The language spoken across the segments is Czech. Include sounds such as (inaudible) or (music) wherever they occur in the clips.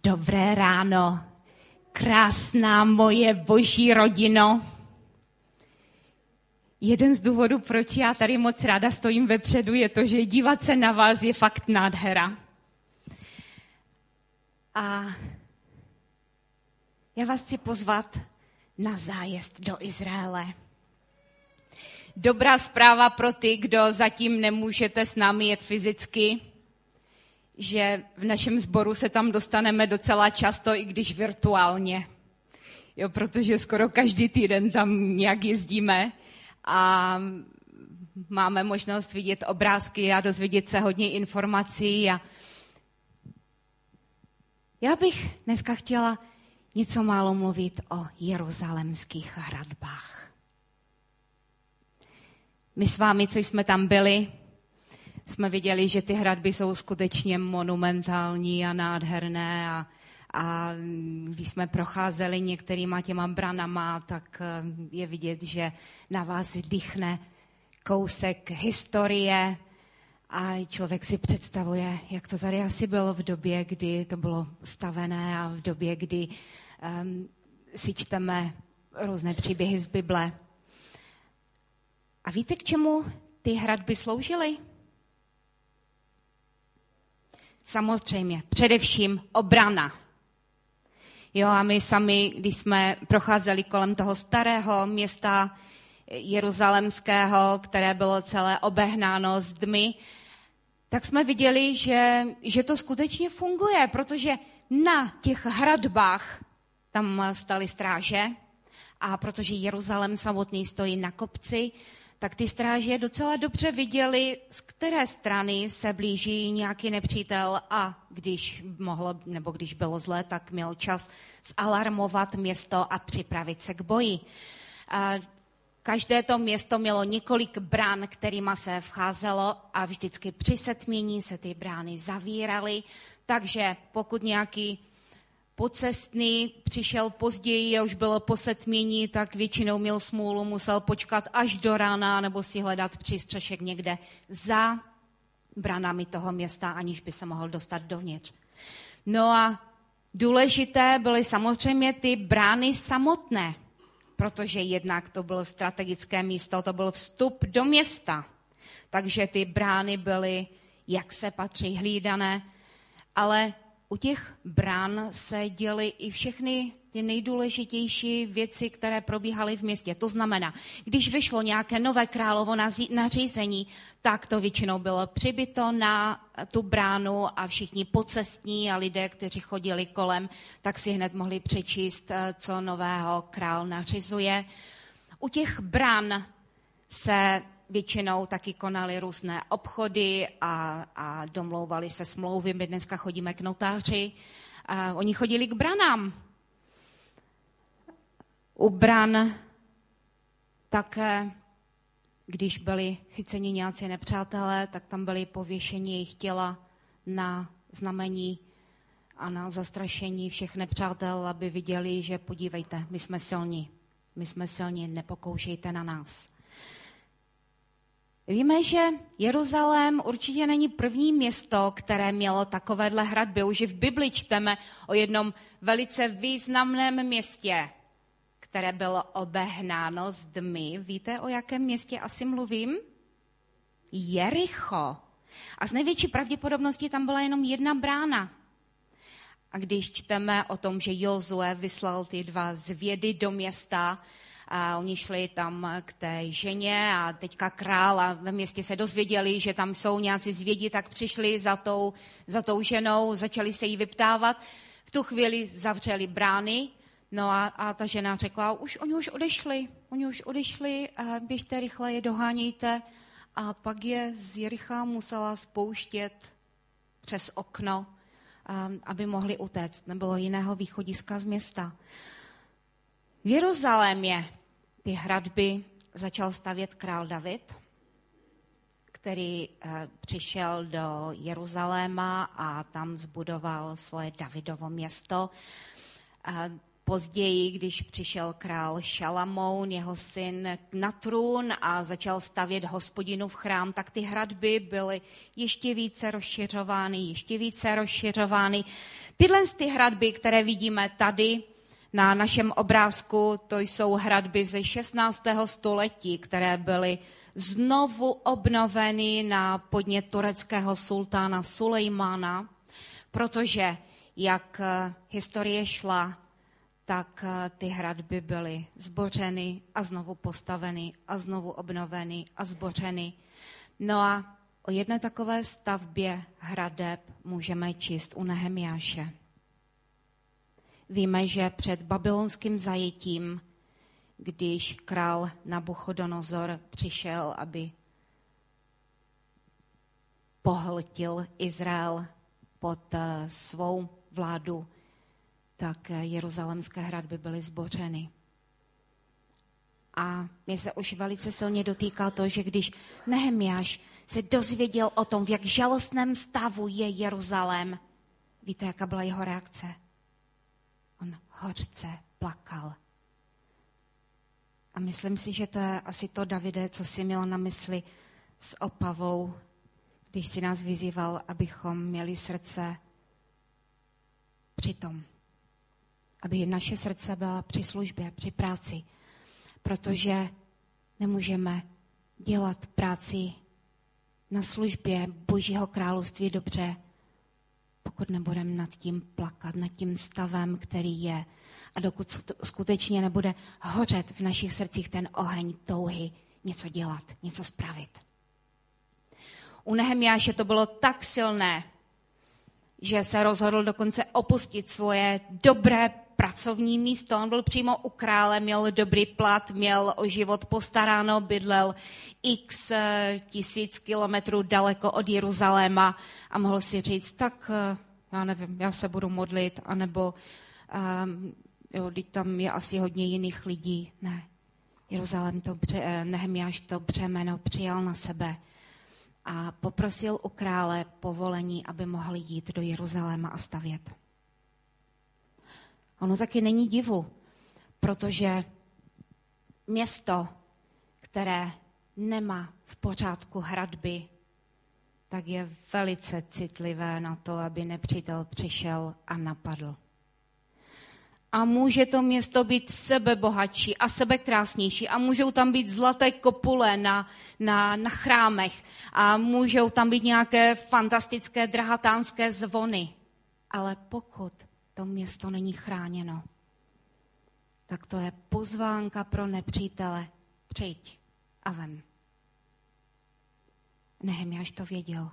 Dobré ráno, krásná moje boží rodino. Jeden z důvodů, proč já tady moc ráda stojím vepředu, je to, že dívat se na vás je fakt nádhera. A já vás chci pozvat na zájezd do Izraele. Dobrá zpráva pro ty, kdo zatím nemůžete s námi jet fyzicky, že v našem sboru se tam dostaneme docela často, i když virtuálně. Jo, protože skoro každý týden tam nějak jezdíme a máme možnost vidět obrázky a dozvědět se hodně informací. A já bych dneska chtěla něco málo mluvit o jeruzalemských hradbách. My s vámi, co jsme tam byli, jsme viděli, že ty hradby jsou skutečně monumentální a nádherné a, a když jsme procházeli některýma těma branama, tak eh, je vidět, že na vás dýchne kousek historie a člověk si představuje, jak to tady asi bylo v době, kdy to bylo stavené a v době, kdy um, si čteme různé příběhy z Bible. A víte, k čemu ty hradby sloužily? Samozřejmě, především obrana. Jo, a my sami, když jsme procházeli kolem toho starého města jeruzalemského, které bylo celé obehnáno zdmi, tak jsme viděli, že, že to skutečně funguje, protože na těch hradbách tam staly stráže a protože Jeruzalém samotný stojí na kopci, tak ty stráže docela dobře viděli, z které strany se blíží nějaký nepřítel a když mohlo, nebo když bylo zlé, tak měl čas zalarmovat město a připravit se k boji. Každé to město mělo několik brán, kterýma se vcházelo a vždycky při setmění se ty brány zavíraly, takže pokud nějaký pocestný přišel později a už bylo posetmění, tak většinou měl smůlu, musel počkat až do rána nebo si hledat přístřešek někde za branami toho města, aniž by se mohl dostat dovnitř. No a důležité byly samozřejmě ty brány samotné, protože jednak to bylo strategické místo, to byl vstup do města. Takže ty brány byly, jak se patří, hlídané, ale u těch brán se děly i všechny ty nejdůležitější věci, které probíhaly v městě. To znamená, když vyšlo nějaké nové královo nařízení, tak to většinou bylo přibyto na tu bránu a všichni pocestní a lidé, kteří chodili kolem, tak si hned mohli přečíst, eh, co nového král nařizuje. U těch brán se většinou taky konali různé obchody a, a domlouvali se smlouvy. My dneska chodíme k notáři. A oni chodili k branám. U bran také, když byli chyceni nějací nepřátelé, tak tam byli pověšeni jejich těla na znamení a na zastrašení všech nepřátel, aby viděli, že podívejte, my jsme silní. My jsme silní, nepokoušejte na nás. Víme, že Jeruzalém určitě není první město, které mělo takovéhle hradby. Už v Bibli čteme o jednom velice významném městě, které bylo obehnáno zdmi. Víte, o jakém městě asi mluvím? Jericho. A z největší pravděpodobností tam byla jenom jedna brána. A když čteme o tom, že Jozue vyslal ty dva zvědy do města, a oni šli tam k té ženě a teďka král a ve městě se dozvěděli, že tam jsou nějací zvědi, tak přišli za tou, za tou ženou, začali se jí vyptávat. V tu chvíli zavřeli brány, no a, a ta žena řekla, už oni už odešli, oni už odešli, běžte rychle, je dohánějte. A pak je z Jericha musela spouštět přes okno, aby mohli utéct. Nebylo jiného východiska z města. V Jeruzalémě ty hradby začal stavět král David, který eh, přišel do Jeruzaléma a tam zbudoval svoje Davidovo město. Později, když přišel král Šalamoun, jeho syn, na trůn a začal stavět hospodinu v chrám, tak ty hradby byly ještě více rozšiřovány, ještě více rozšiřovány. Tyhle ty hradby, které vidíme tady na našem obrázku, to jsou hradby ze 16. století, které byly znovu obnoveny na podnět tureckého sultána Sulejmana, protože jak historie šla, tak eh, ty hradby byly zbořeny a znovu postaveny a znovu obnoveny a zbořeny. No a o jedné takové stavbě hradeb můžeme číst u Nehemiáše. Víme, že před babylonským zajetím, když král Nabuchodonozor přišel, aby pohltil Izrael pod eh, svou vládu, tak jeruzalemské hradby byly zbořeny. A mě se už velice silně dotýkal to, že když Nehemiáš se dozvěděl o tom, v jak žalostném stavu je Jeruzalém, víte, jaká byla jeho reakce? Hořce plakal. A myslím si, že to je asi to, Davide, co si měl na mysli s opavou, když si nás vyzýval, abychom měli srdce přitom aby naše srdce byla při službě, při práci, protože nemůžeme dělat práci na službě Božího království dobře, pokud nebudeme nad tím plakat, nad tím stavem, který je. A dokud skutečně nebude hořet v našich srdcích ten oheň touhy něco dělat, něco spravit. U Nehemiáše to bylo tak silné, že se rozhodl dokonce opustit svoje dobré pracovní místo. On byl přímo u krále, měl dobrý plat, měl o život postaráno, bydlel x eh, tisíc kilometrů daleko od Jeruzaléma a mohl si říct, tak eh, já nevím, já se budu modlit, anebo um, jo, tam je asi hodně jiných lidí. Ne, Jeruzalém to, eh, Nehemiáš to břemeno přijal na sebe a poprosil u krále povolení, aby mohl jít do Jeruzaléma a stavět. Ono taky není divu, protože město, které nemá v pořádku hradby, tak je velice citlivé na to, aby nepřítel přišel a napadl. A může to město být sebebohatší a sebekrásnější a můžou tam být zlaté kopule na, na, na chrámech a můžou tam být nějaké fantastické drahatánské zvony. Ale pokud to město není chráněno, tak to je pozvánka pro nepřítele. Přijď a vem. Nehemiáš to věděl.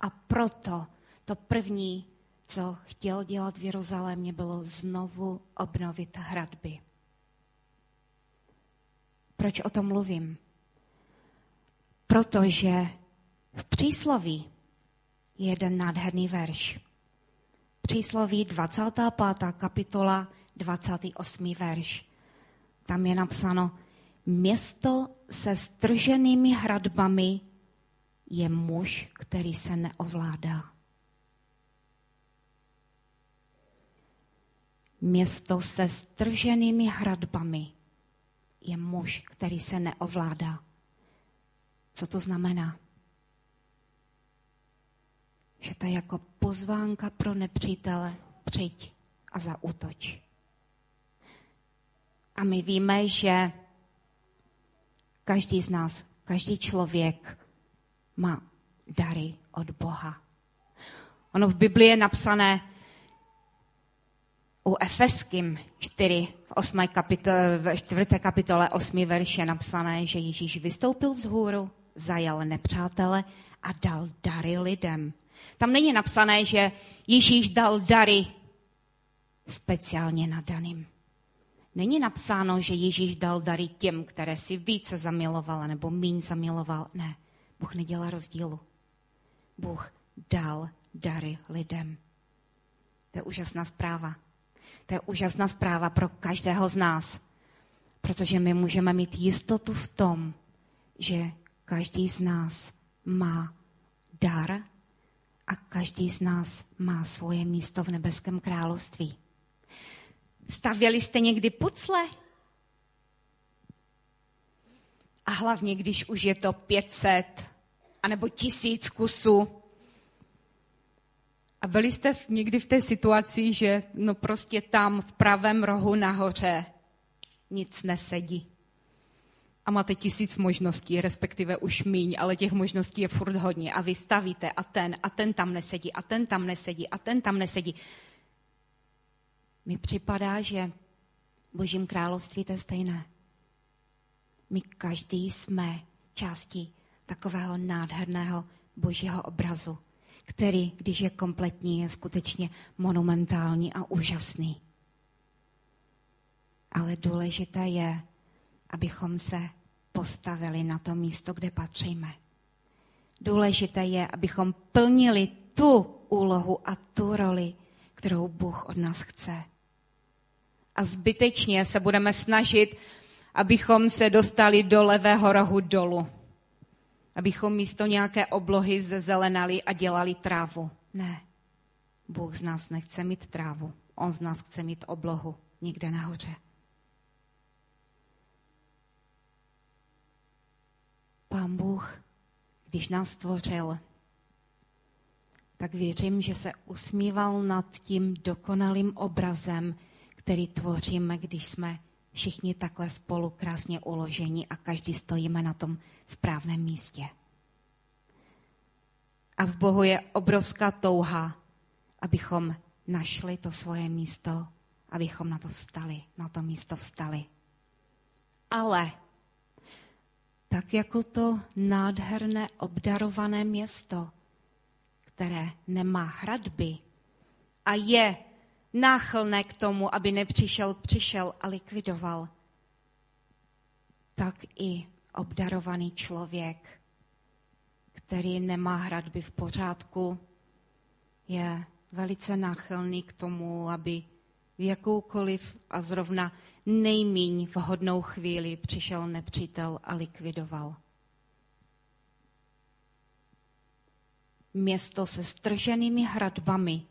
A proto to první, co chtěl dělat v Jeruzalémě, bylo znovu obnovit hradby. Proč o tom mluvím? Protože v přísloví je jeden nádherný verš. Přísloví 25. kapitola 28. verš. Tam je napsáno, město se strženými hradbami je muž, který se neovládá. Město se strženými hradbami je muž, který se neovládá. Co to znamená? Že to je jako pozvánka pro nepřítele, přijď a zaútoč. A my víme, že každý z nás, každý člověk má dary od Boha. Ono v Biblii je napsané u Efeským 4, v, 8 kapitole, v 4. kapitole 8. verše je napsané, že Ježíš vystoupil vzhůru, zajal nepřátele a dal dary lidem. Tam není napsané, že Ježíš dal dary speciálně nadaným. Není napsáno, že Ježíš dal dary těm, které si více zamiloval nebo míň zamiloval. Ne, Bůh nedělá rozdílu. Bůh dal dary lidem. To je úžasná zpráva. To je úžasná zpráva pro každého z nás, protože my můžeme mít jistotu v tom, že každý z nás má dar a každý z nás má svoje místo v nebeském království. Stavěli jste někdy pucle? A hlavně, když už je to 500 anebo tisíc kusů. A byli jste někdy v té situaci, že no prostě tam v pravém rohu nahoře nic nesedí. A máte tisíc možností, respektive už míň, ale těch možností je furt hodně. A vy stavíte a ten, a ten tam nesedí, a ten tam nesedí, a ten tam nesedí. Mi připadá, že Božím království to je stejné. My každý jsme částí takového nádherného božího obrazu, který, když je kompletní, je skutečně monumentální a úžasný. Ale důležité je, abychom se postavili na to místo, kde patříme. Důležité je, abychom plnili tu úlohu a tu roli, kterou Bůh od nás chce. A zbytečně se budeme snažit, abychom se dostali do levého rohu dolu abychom místo nějaké oblohy zezelenali a dělali trávu. Ne. Bůh z nás nechce mít trávu. On z nás chce mít oblohu někde nahoře. Pán Bůh, když nás stvořil, tak věřím, že se usmíval nad tím dokonalým obrazem, který tvoříme, když jsme všichni takhle spolu krásně uložení a každý stojíme na tom správném místě. A v Bohu je obrovská touha, abychom našli to svoje místo, abychom na to vstali, na to místo vstali. Ale tak jako to nádherné obdarované město, které nemá hradby a je náchylné k tomu, aby nepřišel, přišel a likvidoval, tak i obdarovaný člověk, který nemá hradby v pořádku, je velice náchylný k tomu, aby v jakoukoliv a zrovna nejmíň vhodnou chvíli přišel nepřítel a likvidoval. Město se strženými hradbami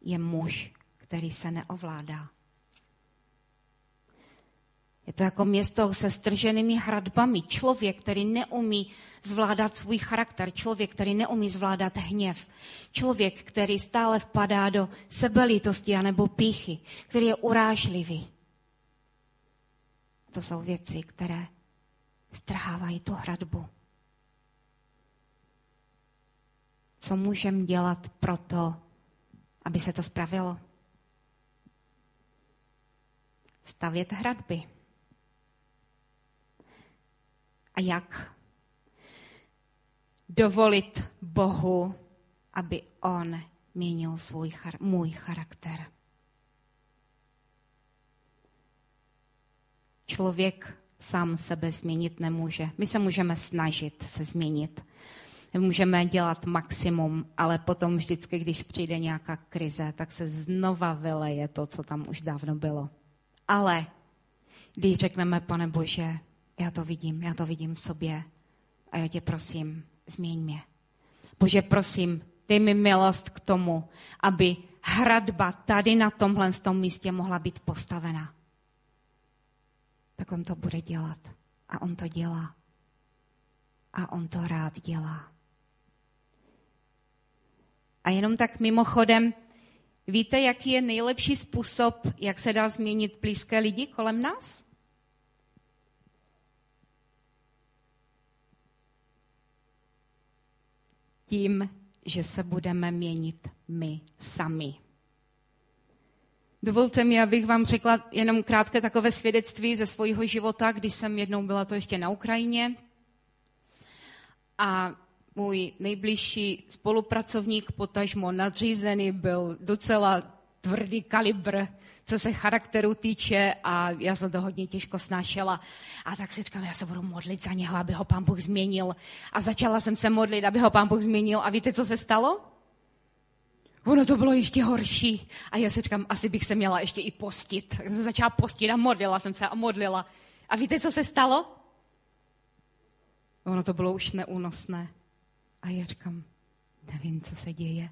je muž, který se neovládá. Je to jako město se strženými hradbami. Člověk, který neumí zvládat svůj charakter. Člověk, který neumí zvládat hněv. Člověk, který stále vpadá do sebelítosti anebo píchy. Který je urážlivý. To jsou věci, které strhávají tu hradbu. Co můžeme dělat pro to, aby se to spravilo? stavět hradby. A jak dovolit Bohu, aby On měnil svůj, můj charakter. Člověk sám sebe změnit nemůže. My se můžeme snažit se změnit. My můžeme dělat maximum, ale potom vždycky, když přijde nějaká krize, tak se znova vyleje to, co tam už dávno bylo. Ale když řekneme, pane Bože, já to vidím, já to vidím v sobě a já tě prosím, změň mě. Bože, prosím, dej mi milost k tomu, aby hradba tady na tomhle tom místě mohla být postavena. Tak on to bude dělat. A on to dělá. A on to rád dělá. A jenom tak mimochodem, Víte, jaký je nejlepší způsob, jak se dá změnit blízké lidi kolem nás? Tím, že se budeme měnit my sami. Dovolte mi, abych vám řekla jenom krátké takové svědectví ze svého života, kdy jsem jednou byla to ještě na Ukrajině. A můj nejbližší spolupracovník, potažmo nadřízený, byl docela tvrdý kalibr, co se charakteru týče a já jsem to hodně těžko snášela. A tak si říkám, já se budu modlit za něho, aby ho pán Bůh změnil. A začala jsem se modlit, aby ho pán Bůh změnil. A víte, co se stalo? Ono to bylo ještě horší. A já si říkám, asi bych se měla ještě i postit. Tak jsem začala postit a modlila jsem se a modlila. A víte, co se stalo? Ono to bylo už neúnosné. A já říkám, nevím, co se děje.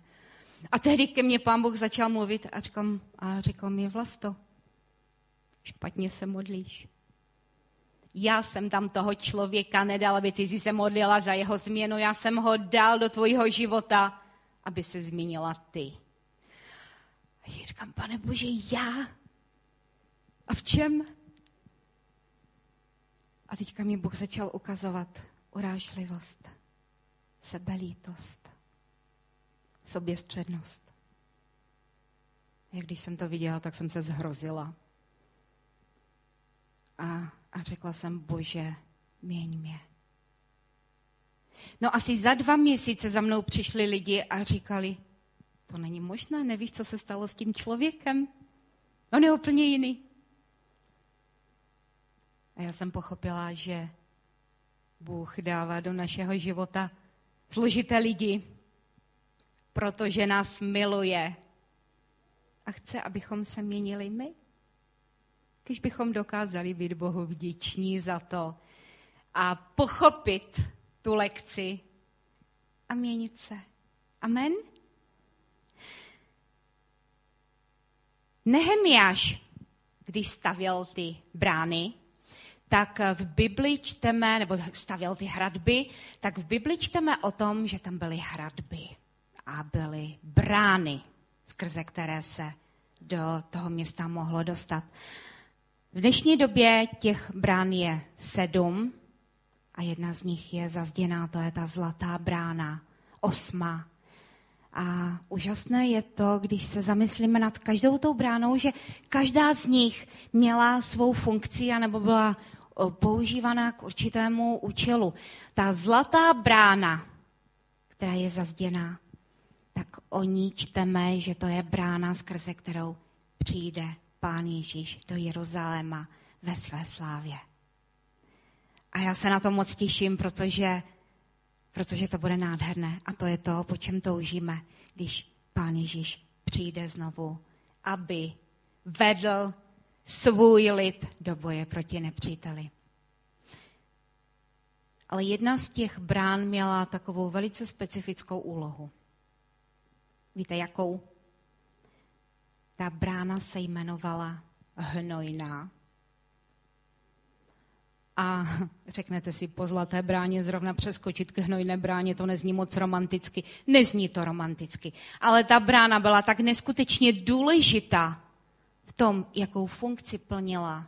A tehdy ke mně pán Bůh začal mluvit a říkám, a řekl mi, Vlasto, špatně se modlíš. Já jsem tam toho člověka nedal, aby ty jsi se modlila za jeho změnu. Já jsem ho dal do tvojího života, aby se změnila ty. A já říkám, pane Bože, já? A v čem? A teďka mi Bůh začal ukazovat urážlivost, sebelítost, soběstřednost. Jak když jsem to viděla, tak jsem se zhrozila. A, a řekla jsem, bože, měň mě. No asi za dva měsíce za mnou přišli lidi a říkali, to není možné, nevíš, co se stalo s tím člověkem? On je úplně jiný. A já jsem pochopila, že Bůh dává do našeho života složité lidi, protože nás miluje a chce, abychom se měnili my. Když bychom dokázali být Bohu vděční za to a pochopit tu lekci a měnit se. Amen? Nehemiáš, když stavěl ty brány, tak v Bibli čteme, nebo stavěl ty hradby, tak v Bibli čteme o tom, že tam byly hradby a byly brány, skrze které se do toho města mohlo dostat. V dnešní době těch brán je sedm a jedna z nich je zazděná, to je ta zlatá brána, osma. A úžasné je to, když se zamyslíme nad každou tou bránou, že každá z nich měla svou funkci anebo byla používaná k určitému účelu. Ta zlatá brána, která je zazděná, tak o ní čteme, že to je brána, skrze kterou přijde Pán Ježíš do Jeruzaléma ve své slávě. A já se na to moc těším, protože, protože to bude nádherné. A to je to, po čem toužíme, když Pán Ježíš přijde znovu, aby vedl svůj lid do boje proti nepříteli. Ale jedna z těch brán měla takovou velice specifickou úlohu. Víte, jakou? Ta brána se jmenovala Hnojná. A (laughs) řeknete si, po zlaté bráně zrovna přeskočit k hnojné bráně, to nezní moc romanticky. Nezní to romanticky. Ale ta brána byla tak neskutečně důležitá v tom, jakou funkci plnila,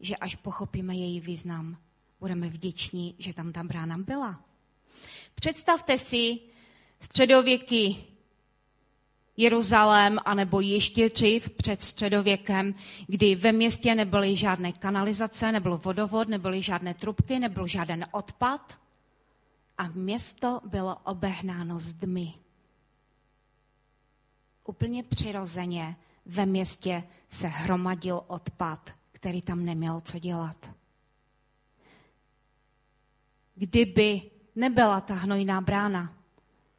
že až pochopíme její význam, budeme vděční, že tam ta brána byla. Představte si středověký Jeruzalém, anebo ještě dřív před středověkem, kdy ve městě nebyly žádné kanalizace, nebyl vodovod, nebyly žádné trubky, nebyl žádný odpad a město bylo obehnáno zdmi. Úplně přirozeně ve městě se hromadil odpad, který tam neměl co dělat. Kdyby nebyla ta hnojná brána,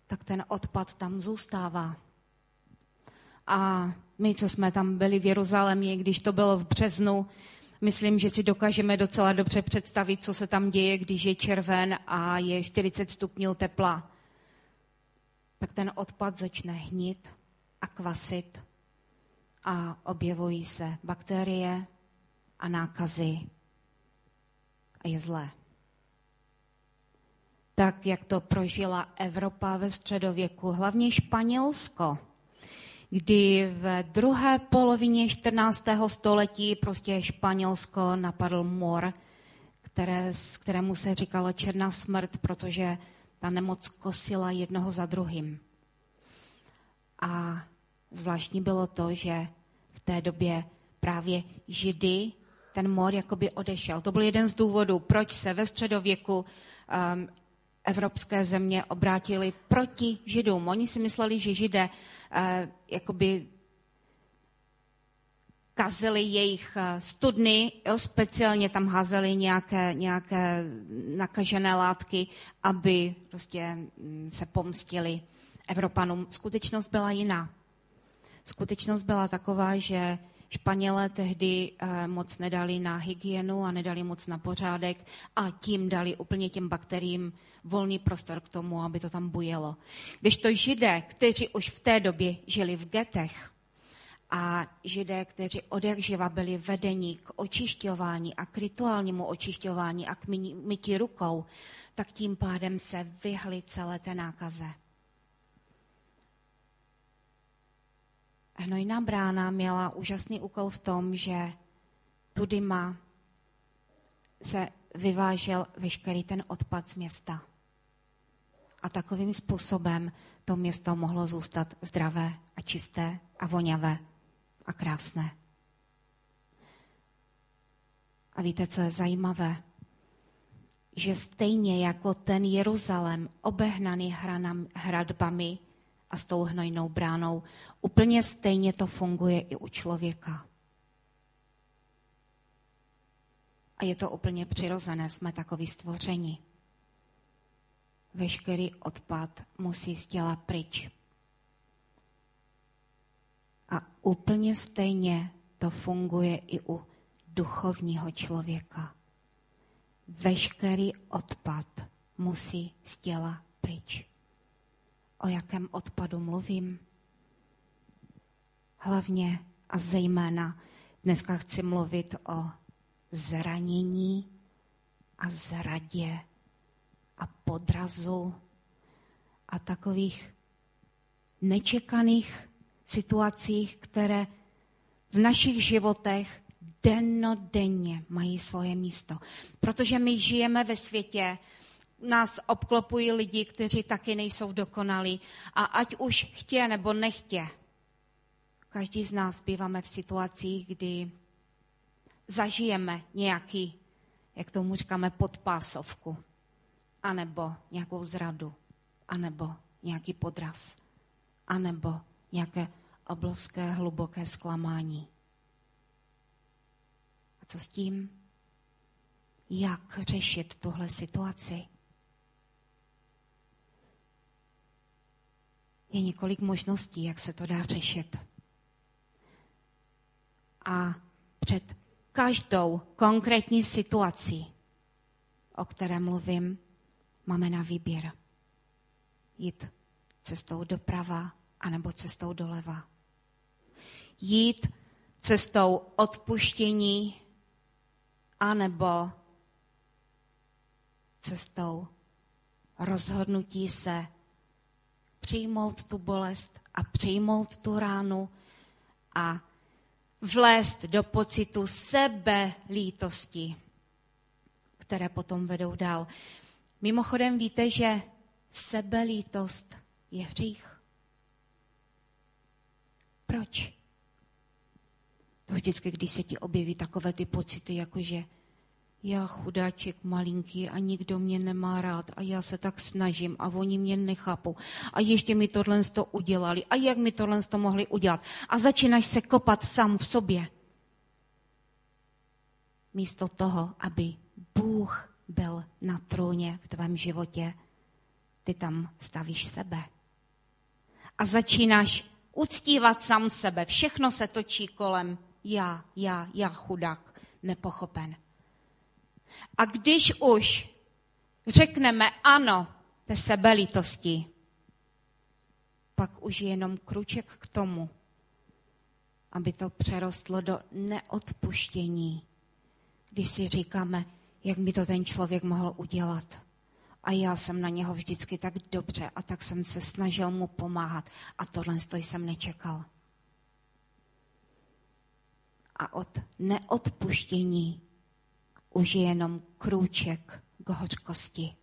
tak ten odpad tam zůstává. A my, co jsme tam byli v Jeruzalémě, když to bylo v březnu, myslím, že si dokážeme docela dobře představit, co se tam děje, když je červen a je 40 stupňů tepla. Tak ten odpad začne hnít a kvasit a objevují se bakterie a nákazy a je zlé. Tak, jak to prožila Evropa ve středověku, hlavně Španělsko, kdy v druhé polovině 14. století prostě Španělsko napadl mor, které, kterému se říkalo černá smrt, protože ta nemoc kosila jednoho za druhým. A zvláštní bylo to, že v té době právě Židy ten mor jakoby odešel. To byl jeden z důvodů, proč se ve středověku um, evropské země obrátili proti Židům. Oni si mysleli, že Židé uh, jakoby kazili jejich uh, studny, jo, speciálně tam házeli nějaké, nějaké nakažené látky, aby prostě mm, se pomstili Evropanům. Skutečnost byla jiná. Skutečnost byla taková, že Španělé tehdy eh, moc nedali na hygienu a nedali moc na pořádek a tím dali úplně těm bakteriím volný prostor k tomu, aby to tam bujelo. Když to židé, kteří už v té době žili v getech a židé, kteří od jak živa byli vedeni k očišťování a k rituálnímu očišťování a k mytí rukou, tak tím pádem se vyhli celé té nákaze. Hnojná brána měla úžasný úkol v tom, že tudy má se vyvážel veškerý ten odpad z města. A takovým způsobem to město mohlo zůstat zdravé a čisté a voňavé a krásné. A víte, co je zajímavé? Že stejně jako ten Jeruzalém obehnaný hranam, hradbami a s tou hnojnou bránou, úplně stejně to funguje i u člověka. A je to úplně přirozené, jsme takový stvoření. Veškerý odpad musí z těla pryč. A úplně stejně to funguje i u duchovního člověka. Veškerý odpad musí z těla pryč. O jakém odpadu mluvím? Hlavně a zejména dneska chci mluvit o zranění a zradě a podrazu a takových nečekaných situacích, které v našich životech dennodenně mají svoje místo. Protože my žijeme ve světě, nás obklopují lidi, kteří taky nejsou dokonalí a ať už chtě nebo nechtě, každý z nás býváme v situacích, kdy zažijeme nějaký, jak tomu říkáme, podpásovku, anebo nějakou zradu, anebo nějaký podraz, anebo nějaké obrovské hluboké zklamání. A co s tím? Jak řešit tuhle situaci? Je několik možností, jak se to dá řešit. A před každou konkrétní situaci, o které mluvím, máme na výběr. Jít cestou doprava anebo cestou doleva. Jít cestou odpuštění anebo cestou rozhodnutí se přijmout tu bolest a přijmout tu ránu a vlézt do pocitu sebe lítosti, které potom vedou dál. Mimochodem víte, že sebelítost je hřích. Proč? To vždycky, když se ti objeví takové ty pocity, jako že já chudáček malinký a nikdo mě nemá rád a já se tak snažím a oni mě nechápou. A ještě mi tohle to udělali. A jak mi tohle to mohli udělat? A začínáš se kopat sám v sobě. Místo toho, aby byl na trůně v tvém životě, ty tam stavíš sebe. A začínáš uctívat sám sebe. Všechno se točí kolem já, já, já chudák, nepochopen. A když už řekneme ano té sebelítosti, pak už je jenom kruček k tomu, aby to přerostlo do neodpuštění, když si říkáme, jak by to ten člověk mohl udělat. A já jsem na něho vždycky tak dobře a tak jsem se snažil mu pomáhat a tohle jsem nečekal. A od neodpuštění už je jenom krůček k hořkosti.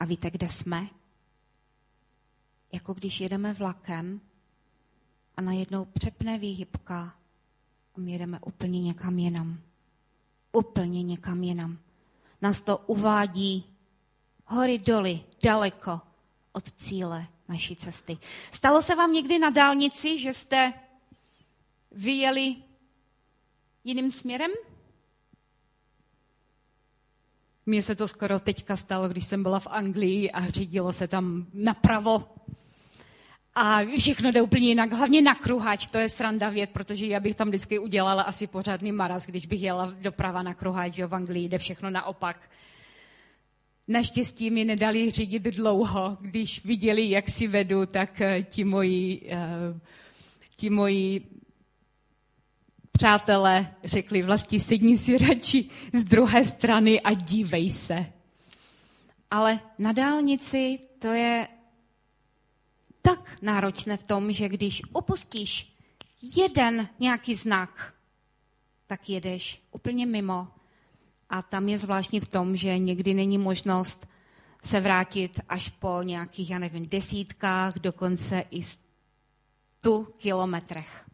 A víte, kde jsme? Jako když jedeme vlakem a najednou přepne výhybka a my jedeme úplně někam jinam. Úplně někam jinam. Nás to uvádí hory doly, daleko od cíle naší cesty. Stalo se vám někdy na dálnici, že jste vyjeli jiným směrem? Mně se to skoro teďka stalo, když jsem byla v Anglii a řídilo se tam napravo. A všechno jde úplně jinak, hlavně na kruhač, to je sranda věd, protože já bych tam vždycky udělala asi pořádný maraz, když bych jela doprava na kruhač, že v Anglii jde všechno naopak. Naštěstí mi nedali řídit dlouho, když viděli, jak si vedu, tak eh, ti moji uh, ti moji přátelé řekli vlastně sedni si radši z druhé strany a dívej se. Ale na dálnici to je tak náročné v tom, že když opustíš jeden nějaký znak, tak jedeš úplně mimo. A tam je zvláštní v tom, že někdy není možnost se vrátit až po nějakých, já nevím, desítkách, dokonce i stu kilometrech.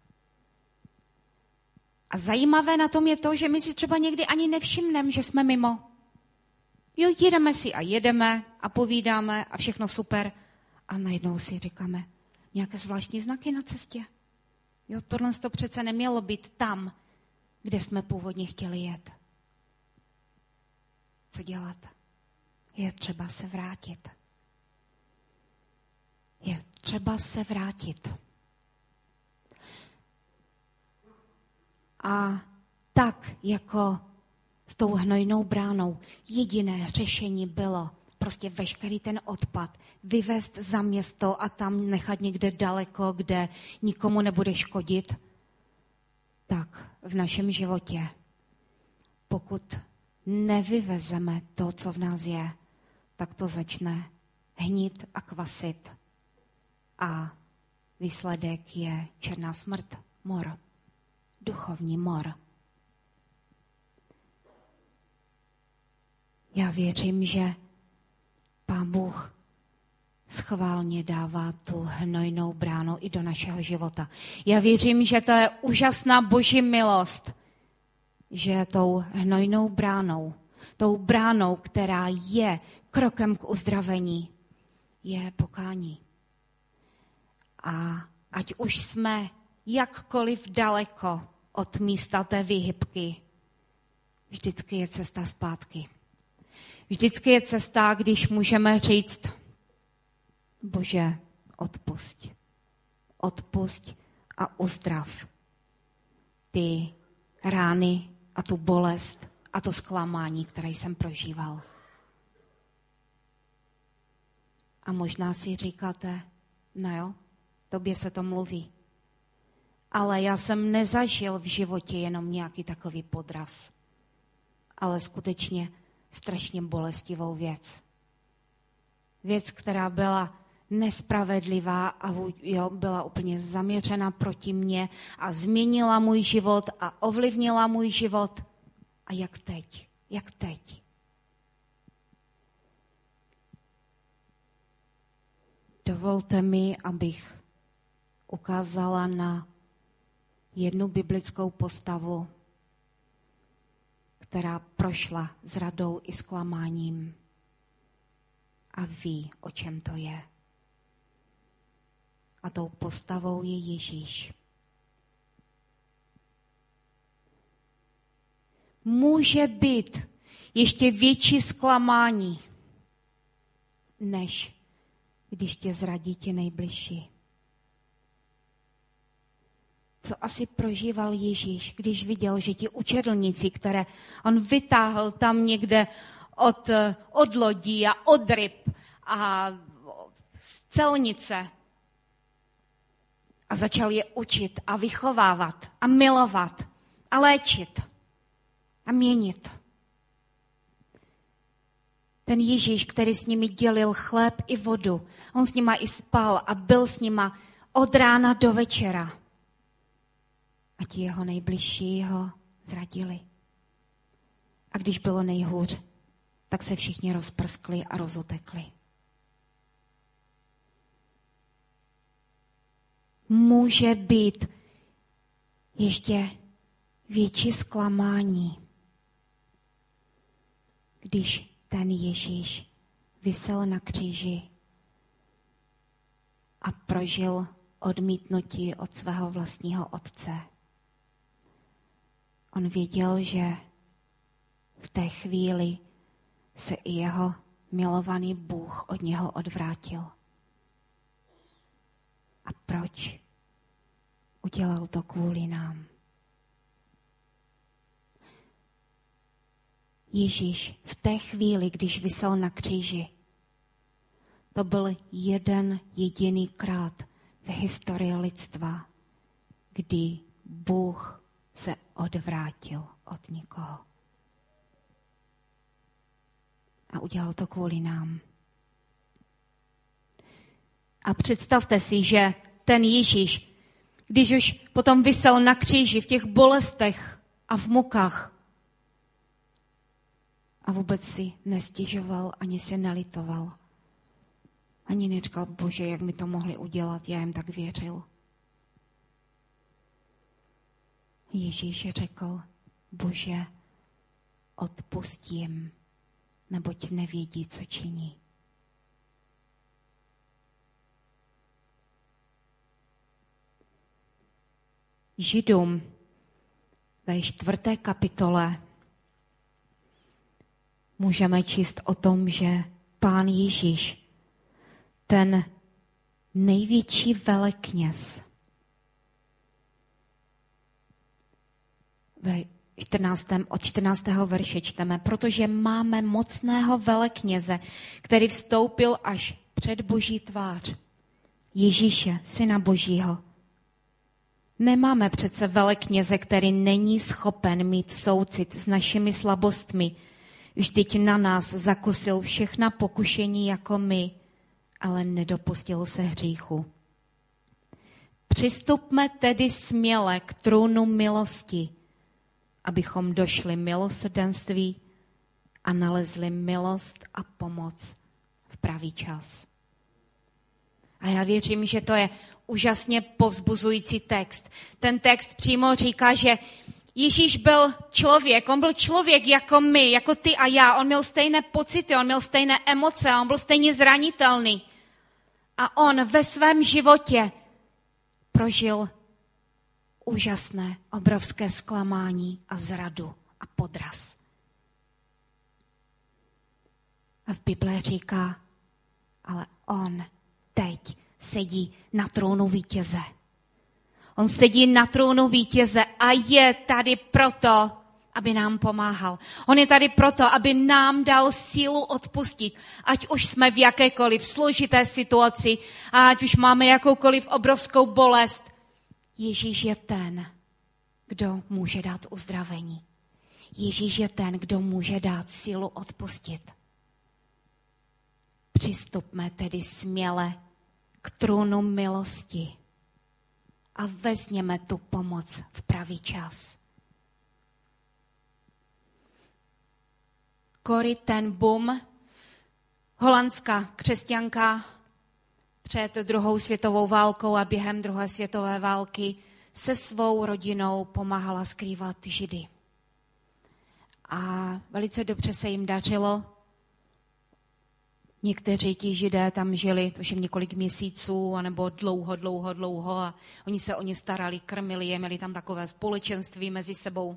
A zajímavé na tom je to, že my si třeba někdy ani nevšimneme, že jsme mimo. Jo, jedeme si a jedeme a povídáme a všechno super. A najednou si říkáme, nějaké zvláštní znaky na cestě. Jo, tohle to přece nemělo být tam, kde jsme původně chtěli jet. Co dělat? Je třeba se vrátit. Je třeba se vrátit. A tak jako s tou hnojnou bránou jediné řešení bylo prostě veškerý ten odpad vyvést za město a tam nechat někde daleko, kde nikomu nebude škodit, tak v našem životě, pokud nevyvezeme to, co v nás je, tak to začne hnít a kvasit. A výsledek je černá smrt, mor, duchovní mor. Já věřím, že Bůh schválně dává tu hnojnou bránu i do našeho života. Já věřím, že to je úžasná boží milost, že tou hnojnou bránou, tou bránou, která je krokem k uzdravení, je pokání. A ať už jsme jakkoliv daleko od místa té vyhybky, vždycky je cesta zpátky. Vždycky je cesta, když můžeme říct, Bože, odpusť. Odpusť a uzdrav ty rány a tu bolest a to zklamání, které jsem prožíval. A možná si říkáte, no jo, tobě se to mluví. Ale já jsem nezažil v životě jenom nějaký takový podraz. Ale skutečně strašně bolestivou věc. Věc, která byla nespravedlivá a jo, byla úplně zaměřena proti mně a změnila můj život a ovlivnila můj život. A jak teď? Jak teď? Dovolte mi, abych ukázala na jednu biblickou postavu, která prošla zradou i zklamáním a ví, o čem to je. A tou postavou je Ježíš. Může být ještě větší zklamání, než když tě zradí ti nejbližší co asi prožíval Ježíš, když viděl, že ti učedlníci, které on vytáhl tam někde od, od lodí a od ryb a z celnice a začal je učit a vychovávat a milovat a léčit a měnit. Ten Ježíš, který s nimi dělil chléb i vodu, on s nima i spal a byl s nima od rána do večera a ti jeho nejbližší ho zradili. A když bylo nejhůř, tak se všichni rozprskli a rozotekli. Může být ještě větší zklamání, když ten Ježíš vysel na kříži a prožil odmítnutí od svého vlastního otce. On věděl, že v té chvíli se i jeho milovaný Bůh od něho odvrátil. A proč? Udělal to kvůli nám. Ježíš v té chvíli, když vysel na kříži, to byl jeden jediný krát v historii lidstva, kdy Bůh se odvrátil od nikoho. A udělal to kvůli nám. A představte si, že ten Ježíš, když už potom vysel na kříži v těch bolestech a v mukách, a vůbec si nestěžoval, ani se nelitoval. Ani neříkal, bože, jak mi to mohli udělat, já jim tak věřil. Ježíš řekl, bože, odpustím, neboť nevědí, co činí. Židům ve čtvrté kapitole můžeme číst o tom, že pán Ježíš, ten největší velekněz, ve 14. od 14. verše čteme, protože máme mocného velekněze, který vstoupil až před boží tvář. Ježíše, syna božího. Nemáme přece velekněze, který není schopen mít soucit s našimi slabostmi, Vždyť na nás zakusil všechna pokušení jako my, ale nedopustil se hříchu. Přistupme tedy směle k trůnu milosti, abychom došli milosrdenství a nalezli milost a pomoc v pravý čas. A já věřím, že to je úžasně povzbuzující text. Ten text přímo říká, že Ježíš byl člověk, on byl člověk jako my, jako ty a já. On měl stejné pocity, on měl stejné emoce, on byl stejně zranitelný. A on ve svém životě prožil úžasné, obrovské zklamání a zradu a podraz. A v Bible říká, ale on teď sedí na trónu vítěze. On sedí na trůnu vítěze a je tady proto, aby nám pomáhal. On je tady proto, aby nám dal sílu odpustit, ať už jsme v jakékoliv složité situaci, ať už máme jakoukoliv obrovskou bolest. Ježíš je ten, kdo může dát uzdravení. Ježíš je ten, kdo může dát sílu odpustit. Přistupme tedy směle k trůnu milosti a vezměme tu pomoc v pravý čas. Cory ten Boom, holandská křesťanka před druhou světovou válkou a během druhé světové války se svou rodinou pomáhala skrývat židy. A velice dobře se jim dařilo. Někteří ti židé tam žili tuším několik měsíců, anebo dlouho, dlouho, dlouho a oni se o ně starali, krmili je, měli tam takové společenství mezi sebou.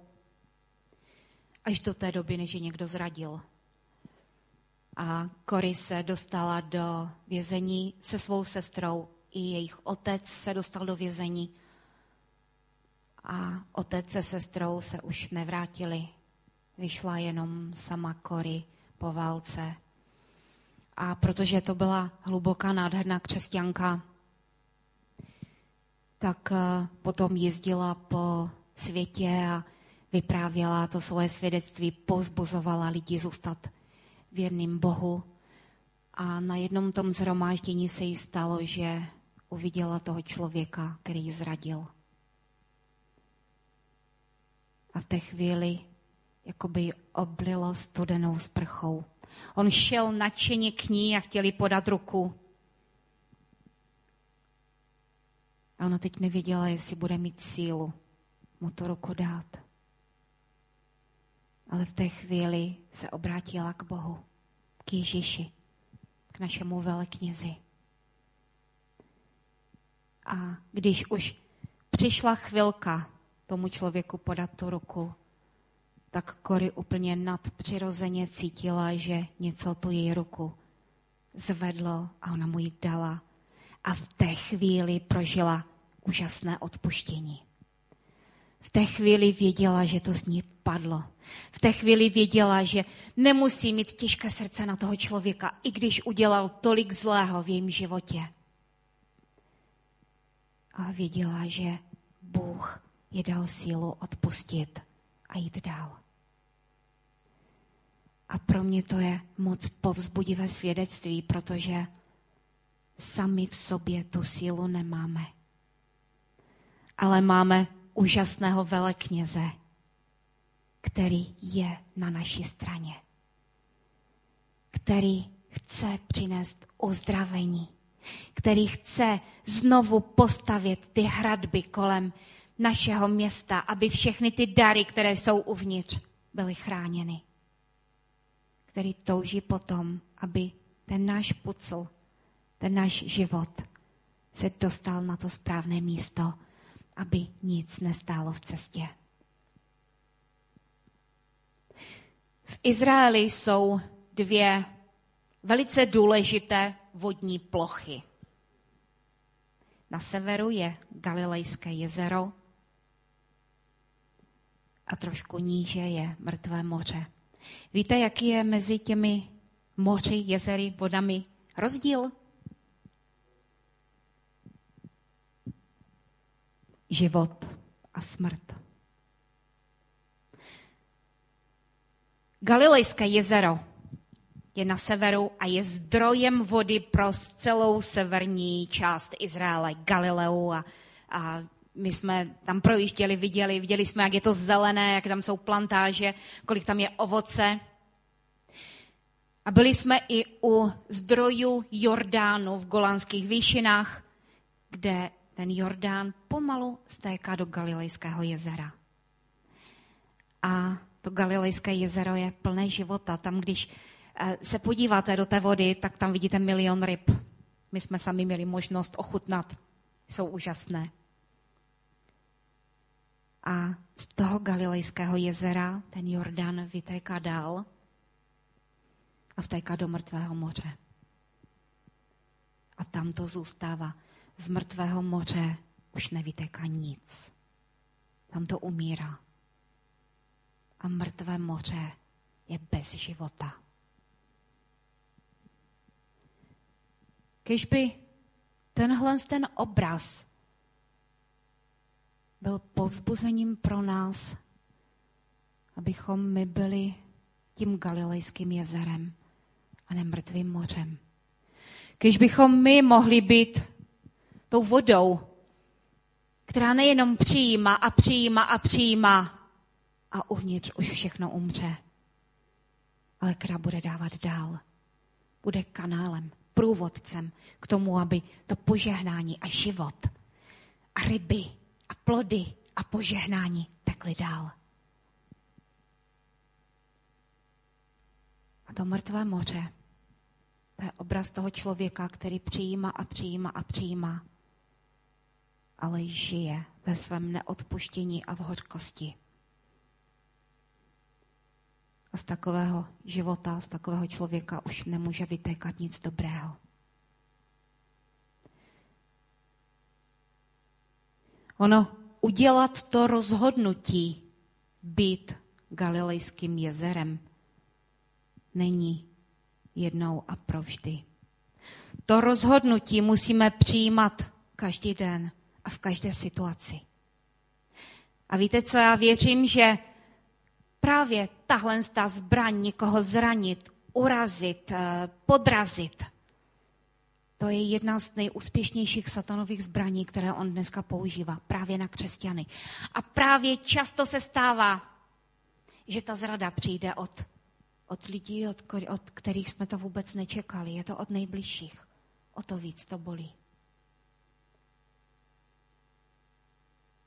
Až do té doby, než je někdo zradil. A Cory se dostala do vězení se svou sestrou. I jejich otec se dostal do vězení. A otec se sestrou se už nevrátili. Vyšla jenom sama Cory po válce a protože to byla hluboká, nádherná křesťanka, tak eh, potom jezdila po světě a vyprávěla to svoje svědectví, pozbuzovala lidi zůstat věrným Bohu. A na jednom tom zhromáždění se jí stalo, že uviděla toho člověka, který ji zradil. A v té chvíli jakoby ji oblilo studenou sprchou. On šel nadšeně k ní a chtěli podat ruku. A ona teď nevěděla, jestli bude mít sílu mu to ruku dát. Ale v té chvíli se obrátila k Bohu, k Ježíši, k našemu veleknězi. A když už přišla chvilka tomu člověku podat tu ruku, tak Kory úplně nadpřirozeně cítila, že něco tu její ruku zvedlo a ona mu ji dala. A v té chvíli prožila úžasné odpuštění. V té chvíli věděla, že to z ní padlo. V té chvíli věděla, že nemusí mít těžké srdce na toho člověka, i když udělal tolik zlého v jejím životě. Ale věděla, že Bůh je dal sílu odpustit a jít dál. A pro mě to je moc povzbudivé svědectví, protože sami v sobě tu sílu nemáme. Ale máme úžasného velekněze, který je na naší straně, který chce přinést uzdravení, který chce znovu postavit ty hradby kolem našeho města, aby všechny ty dary, které jsou uvnitř, byly chráněny. Který touží potom, aby ten náš pucl, ten náš život se dostal na to správné místo, aby nic nestálo v cestě. V Izraeli jsou dvě velice důležité vodní plochy. Na severu je Galilejské jezero a trošku níže je Mrtvé moře. Víte, jaký je mezi těmi moři, jezery, vodami rozdíl? Život a smrt. Galilejské jezero je na severu a je zdrojem vody pro celou severní část Izraele, Galileu a, a my jsme tam projížděli, viděli, viděli jsme, jak je to zelené, jak tam jsou plantáže, kolik tam je ovoce. A byli jsme i u zdrojů Jordánu v Golanských výšinách, kde ten Jordán pomalu stéká do Galilejského jezera. A to Galilejské jezero je plné života. Tam, když eh, se podíváte do té vody, tak tam vidíte milion ryb. My jsme sami měli možnost ochutnat. Jsou úžasné. A z toho Galilejského jezera ten Jordán vytéká dál a vtéká do mrtvého moře. A tam to zůstává. Z mrtvého moře už nevytéká nic. Tam to umírá. A mrtvé moře je bez života. Když by tenhle ten obraz byl povzbuzením pro nás, abychom my byli tím galilejským jezerem a ne mrtvým mořem. Když bychom my mohli být tou vodou, která nejenom přijíma a přijíma a přijíma a uvnitř už všechno umře, ale která bude dávat dál. Bude kanálem, průvodcem k tomu, aby to požehnání a život a ryby a plody a požehnání tekly dál. A to mrtvé moře, to je obraz toho člověka, který přijíma a přijíma a přijíma, ale žije ve svém neodpuštění a v hořkosti. A z takového života, z takového člověka už nemůže vytékat nic dobrého. Ono udělat to rozhodnutí být Galilejským jezerem není jednou a provždy. To rozhodnutí musíme přijímat každý den a v každé situaci. A víte co, já věřím, že právě tahle ta zbraň někoho zranit, urazit, eh, podrazit – to je jedna z nejúspěšnějších satanových zbraní, které on dneska používá právě na křesťany. A právě často se stává, že ta zrada přijde od, od lidí, od, od kterých jsme to vůbec nečekali. Je to od nejbližších. O to víc to bolí.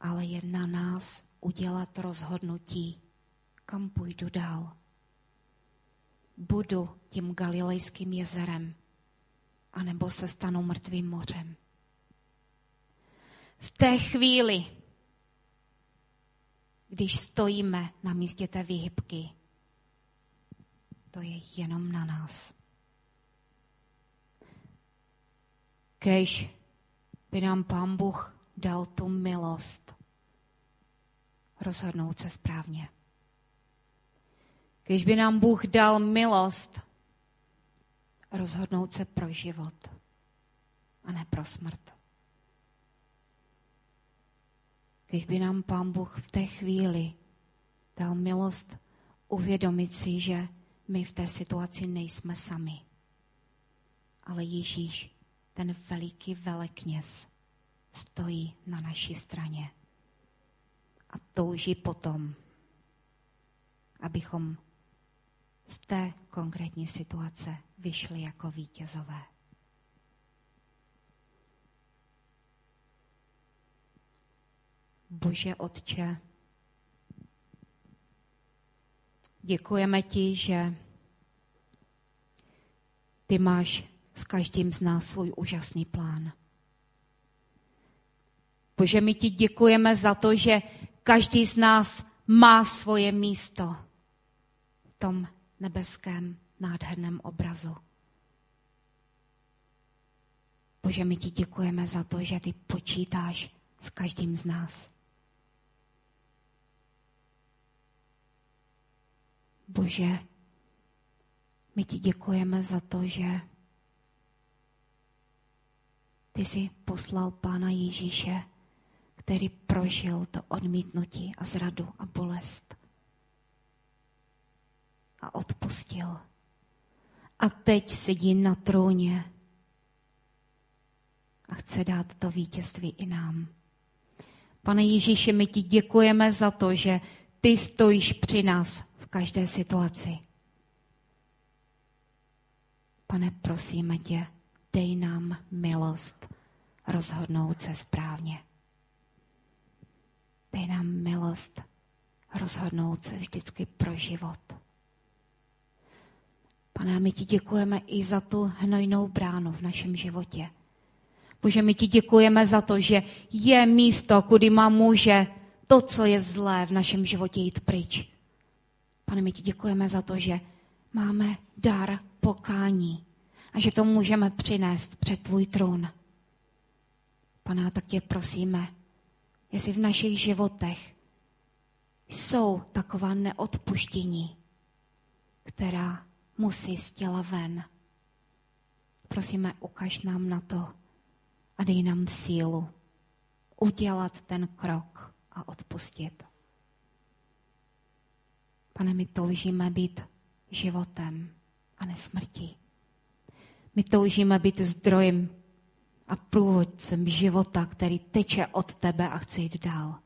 Ale je na nás udělat rozhodnutí, kam půjdu dál. Budu tím galilejským jezerem, anebo se stanou mrtvým mořem. V té chvíli, když stojíme na místě té výhybky, to je jenom na nás. Kež by nám Pán Bůh dal tu milost rozhodnout se správně. Když by nám Bůh dal milost rozhodnout se pro život a ne pro smrt. když by nám Pán Bůh v té chvíli dal milost uvědomit si, že my v té situaci nejsme sami. Ale Ježíš, ten veliký velekněz, stojí na naší straně a touží potom, abychom z té konkrétní situace vyšli jako vítězové. Bože Otče, děkujeme ti, že ty máš s každým z nás svůj úžasný plán. Bože, my ti děkujeme za to, že každý z nás má svoje místo v tom nebeském nádherném obrazu. Bože, my ti děkujeme za to, že ty počítáš s každým z nás. Bože, my ti děkujeme za to, že ty jsi poslal Pána Ježíše, který prožil to odmítnutí a zradu a bolest. A odpustil. A teď sedí na trůně a chce dát to vítězství i nám. Pane Ježíši, my ti děkujeme za to, že ty stojíš při nás každé situaci. Pane, prosíme tě, dej nám milost rozhodnout se správně. Dej nám milost rozhodnout se vždycky pro život. Pane, my ti děkujeme i za tu hnojnou bránu v našem životě. Bože, my ti děkujeme za to, že je místo, kudy má může to, co je zlé v našem životě jít pryč. Pane, my ti děkujeme za to, že máme dar pokání a že to můžeme přinést před tvůj trůn. Pane, tak tě prosíme, jestli v našich životech jsou taková neodpuštění, která musí z těla ven. Prosíme, ukaž nám na to a dej nám sílu udělat ten krok a odpustit. Pane, my toužíme být životem a ne smrtí. My toužíme být zdrojem a průvodcem života, který teče od tebe a chce jít dál.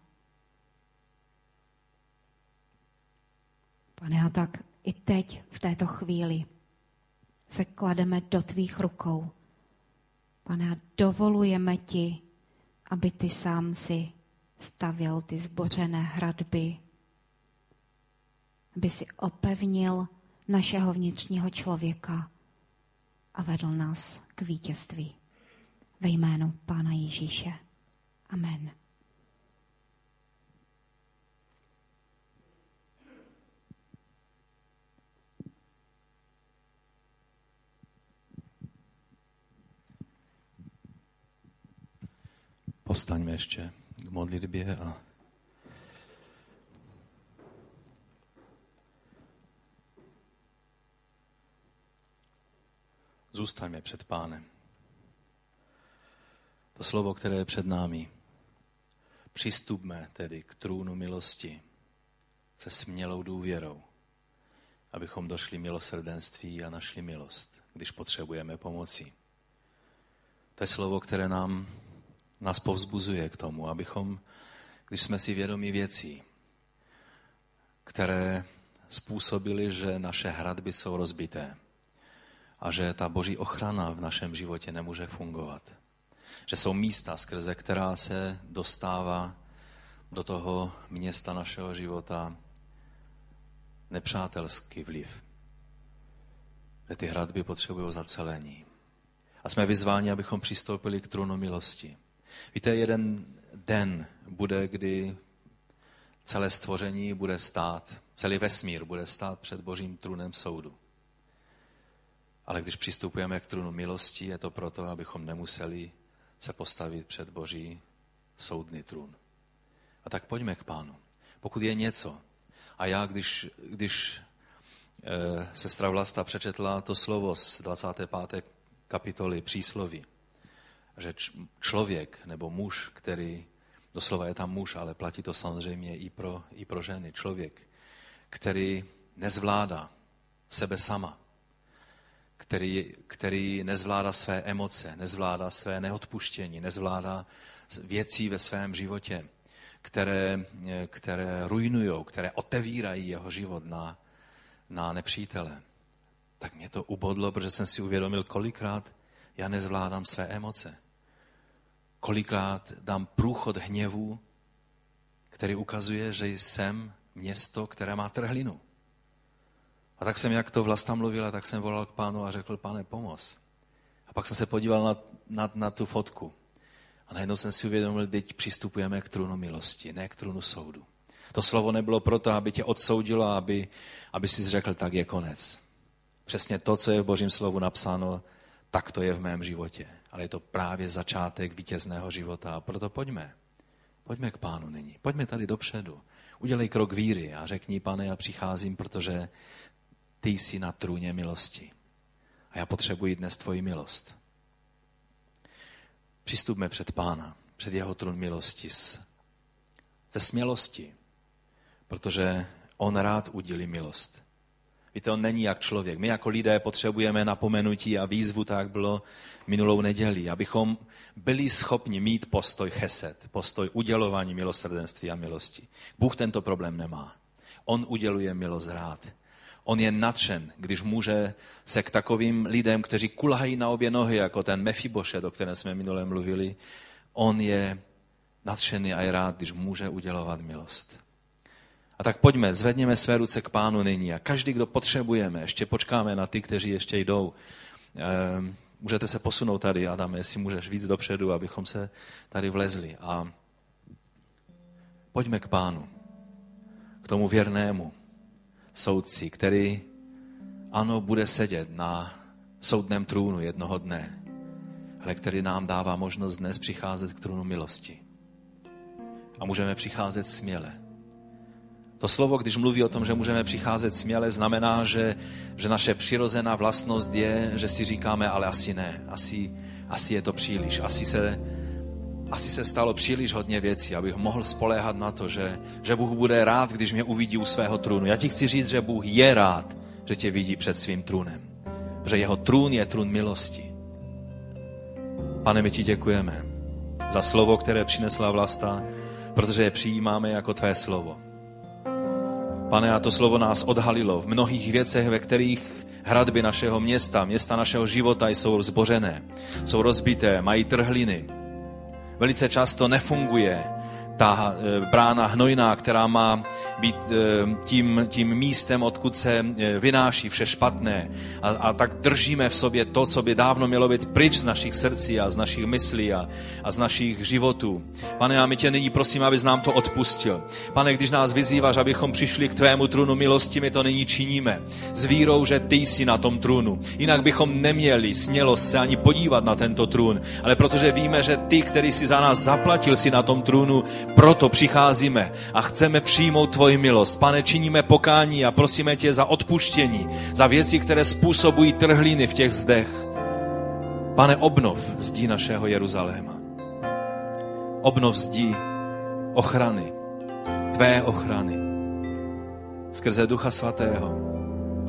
Pane, a tak i teď, v této chvíli, se klademe do tvých rukou. Pane, a dovolujeme ti, aby ty sám si stavěl ty zbořené hradby, aby si opevnil našeho vnitřního člověka a vedl nás k vítězství. Ve jménu Pána Ježíše. Amen. Povstaňme ještě k modlitbě a Zůstaňme před pánem. To slovo, které je před námi. Přistupme tedy k trůnu milosti se smělou důvěrou, abychom došli milosrdenství a našli milost, když potřebujeme pomoci. To je slovo, které nám, nás povzbuzuje k tomu, abychom, když jsme si vědomi věcí, které způsobily, že naše hradby jsou rozbité, a že ta boží ochrana v našem životě nemůže fungovat. Že jsou místa, skrze která se dostává do toho města našeho života nepřátelský vliv. Že ty hradby potřebují zacelení. A jsme vyzváni, abychom přistoupili k trůnu milosti. Víte, jeden den bude, kdy celé stvoření bude stát, celý vesmír bude stát před božím trůnem soudu. Ale když přistupujeme k trůnu milosti, je to proto, abychom nemuseli se postavit před Boží soudný trůn. A tak pojďme k pánu. Pokud je něco, a já, když, když e, sestra Vlasta přečetla to slovo z 25. kapitoly přísloví, že člověk nebo muž, který Doslova je tam muž, ale platí to samozřejmě i pro, i pro ženy. Člověk, který nezvládá sebe sama, který, který nezvládá své emoce, nezvládá své neodpuštění, nezvládá věcí ve svém životě, které, které rujnují, které otevírají jeho život na, na nepřítele. Tak mě to ubodlo, protože jsem si uvědomil, kolikrát já nezvládám své emoce. Kolikrát dám průchod hněvu, který ukazuje, že jsem město, které má trhlinu. A tak jsem, jak to Vlasta mluvila, tak jsem volal k pánu a řekl, pane, pomoz. A pak jsem se podíval na, na, na tu fotku. A najednou jsem si uvědomil, teď přistupujeme k trůnu milosti, ne k trůnu soudu. To slovo nebylo proto, aby tě odsoudilo, aby, aby si řekl, tak je konec. Přesně to, co je v Božím slovu napsáno, tak to je v mém životě. Ale je to právě začátek vítězného života. A proto pojďme. Pojďme k pánu nyní. Pojďme tady dopředu. Udělej krok víry a řekni, pane, já přicházím, protože ty jsi na trůně milosti. A já potřebuji dnes tvoji milost. Přistupme před pána, před jeho trůn milosti ze smělosti, protože on rád udělí milost. Víte, on není jak člověk. My jako lidé potřebujeme napomenutí a výzvu, tak bylo minulou neděli, abychom byli schopni mít postoj cheset, postoj udělování milosrdenství a milosti. Bůh tento problém nemá. On uděluje milost rád. On je natřen, když může se k takovým lidem, kteří kulhají na obě nohy, jako ten Mefibošet, o kterém jsme minule mluvili, on je natřený a je rád, když může udělovat milost. A tak pojďme, zvedněme své ruce k pánu nyní a každý, kdo potřebujeme, ještě počkáme na ty, kteří ještě jdou. Ehm, můžete se posunout tady, Adam, jestli můžeš víc dopředu, abychom se tady vlezli. A pojďme k pánu, k tomu věrnému soudci, který, ano, bude sedět na soudném trůnu jednoho dne, ale který nám dává možnost dnes přicházet k trůnu milosti. A můžeme přicházet směle to slovo, když mluví o tom, že můžeme přicházet směle, znamená, že, že naše přirozená vlastnost je, že si říkáme, ale asi ne, asi, asi je to příliš, asi se, asi se stalo příliš hodně věcí, abych mohl spoléhat na to, že, že Bůh bude rád, když mě uvidí u svého trůnu. Já ti chci říct, že Bůh je rád, že tě vidí před svým trůnem. Že jeho trůn je trůn milosti. Pane, my ti děkujeme za slovo, které přinesla vlasta, protože je přijímáme jako tvé slovo. Pane, a to slovo nás odhalilo v mnohých věcech, ve kterých hradby našeho města, města našeho života jsou zbořené, jsou rozbité, mají trhliny. Velice často nefunguje ta eh, brána hnojná, která má být eh, tím, tím místem, odkud se eh, vynáší vše špatné. A, a tak držíme v sobě to, co by dávno mělo být pryč z našich srdcí a z našich myslí a, a z našich životů. Pane, a my tě nyní prosím, abys nám to odpustil. Pane, když nás vyzýváš, abychom přišli k tvému trůnu milosti, my to nyní činíme. S vírou, že ty jsi na tom trůnu. Jinak bychom neměli smělost se ani podívat na tento trůn. Ale protože víme, že ty, který si za nás zaplatil, si na tom trůnu, proto přicházíme a chceme přijmout tvoji milost. Pane, činíme pokání a prosíme tě za odpuštění, za věci, které způsobují trhliny v těch zdech. Pane, obnov zdí našeho Jeruzaléma. Obnov zdí ochrany, tvé ochrany. Skrze Ducha Svatého,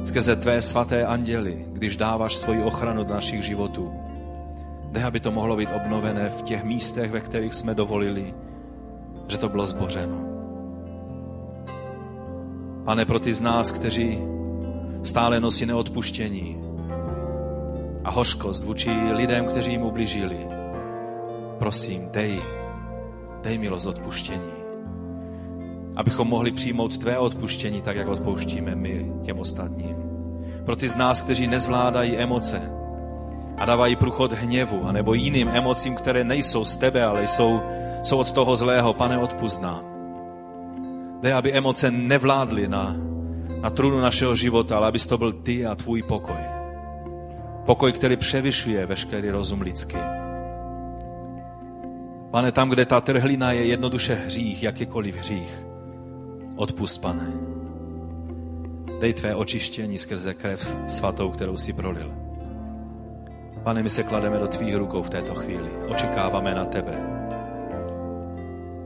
skrze tvé svaté anděly, když dáváš svoji ochranu do našich životů. Dej, aby to mohlo být obnovené v těch místech, ve kterých jsme dovolili, že to bylo zbořeno. Pane, pro ty z nás, kteří stále nosí neodpuštění a hořkost vůči lidem, kteří jim ubližili, prosím, dej, dej milost odpuštění. Abychom mohli přijmout tvé odpuštění, tak jak odpouštíme my těm ostatním. Pro ty z nás, kteří nezvládají emoce a dávají průchod hněvu, anebo jiným emocím, které nejsou z tebe, ale jsou jsou od toho zlého, pane, odpuzná. Dej, aby emoce nevládly na, na trůnu našeho života, ale abys to byl ty a tvůj pokoj. Pokoj, který převyšuje veškerý rozum lidský. Pane, tam, kde ta trhlina je jednoduše hřích, jakýkoliv hřích, odpust, pane. Dej tvé očištění skrze krev svatou, kterou si prolil. Pane, my se klademe do tvých rukou v této chvíli. Očekáváme na tebe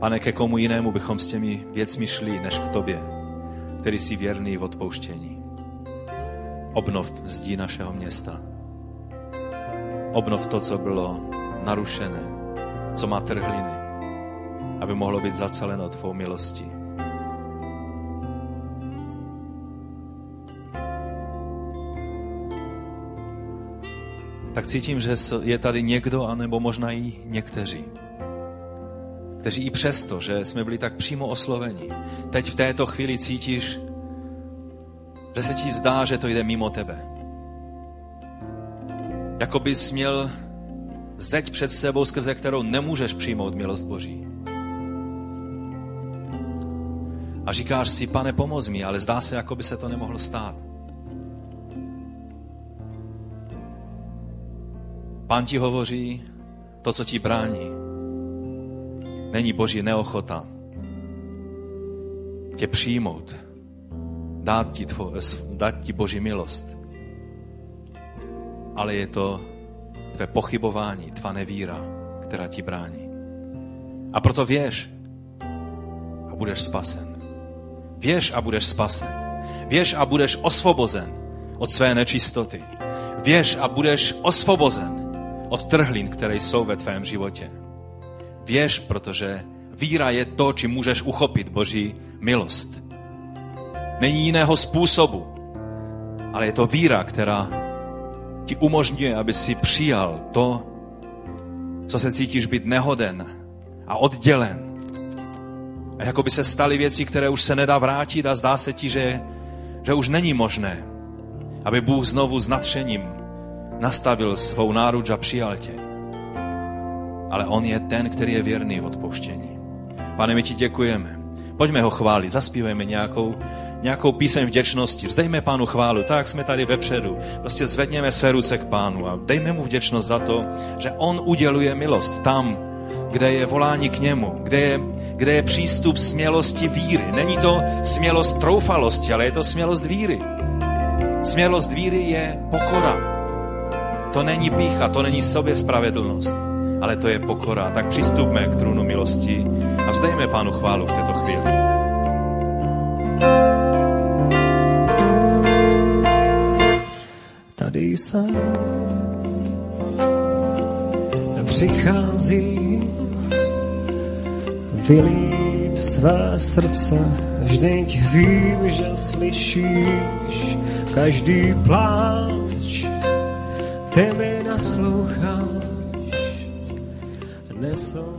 Pane, ke komu jinému bychom s těmi věcmi šli, než k tobě, který jsi věrný v odpouštění. Obnov zdí našeho města. Obnov to, co bylo narušené, co má trhliny, aby mohlo být zaceleno tvou milostí. tak cítím, že je tady někdo, anebo možná i někteří, kteří i přesto, že jsme byli tak přímo osloveni, teď v této chvíli cítíš, že se ti zdá, že to jde mimo tebe. Jako bys měl zeď před sebou, skrze kterou nemůžeš přijmout milost Boží. A říkáš si, pane, pomoz mi, ale zdá se, jako by se to nemohlo stát. Pán ti hovoří, to, co ti brání, není boží neochota tě přijmout, dát ti, tvo, dát ti boží milost, ale je to tvé pochybování, tvá nevíra, která ti brání. A proto věř a budeš spasen. Věř a budeš spasen. Věř a budeš osvobozen od své nečistoty. Věř a budeš osvobozen od trhlin, které jsou ve tvém životě. Věř, protože víra je to, čím můžeš uchopit Boží milost. Není jiného způsobu, ale je to víra, která ti umožňuje, aby si přijal to, co se cítíš být nehoden a oddělen. A jako by se staly věci, které už se nedá vrátit a zdá se ti, že, že už není možné, aby Bůh znovu s natřením nastavil svou náruč a přijal tě. Ale On je ten, který je věrný v odpouštění. Pane, my ti děkujeme. Pojďme ho chválit, zaspívejme nějakou, nějakou píseň vděčnosti. Vzdejme pánu chválu, tak jsme tady vepředu. Prostě zvedněme své ruce k pánu a dejme mu vděčnost za to, že on uděluje milost tam, kde je volání k němu, kde je, kde je přístup smělosti víry. Není to smělost troufalosti, ale je to smělost víry. Smělost víry je pokora. To není pícha, to není sobě spravedlnost, ale to je pokora. Tak přistupme k trůnu milosti a vzdejme Pánu chválu v této chvíli. Tady jsem přichází vylít své srdce, vždyť vím, že slyšíš každý plán ty mi nasloucháš, começou.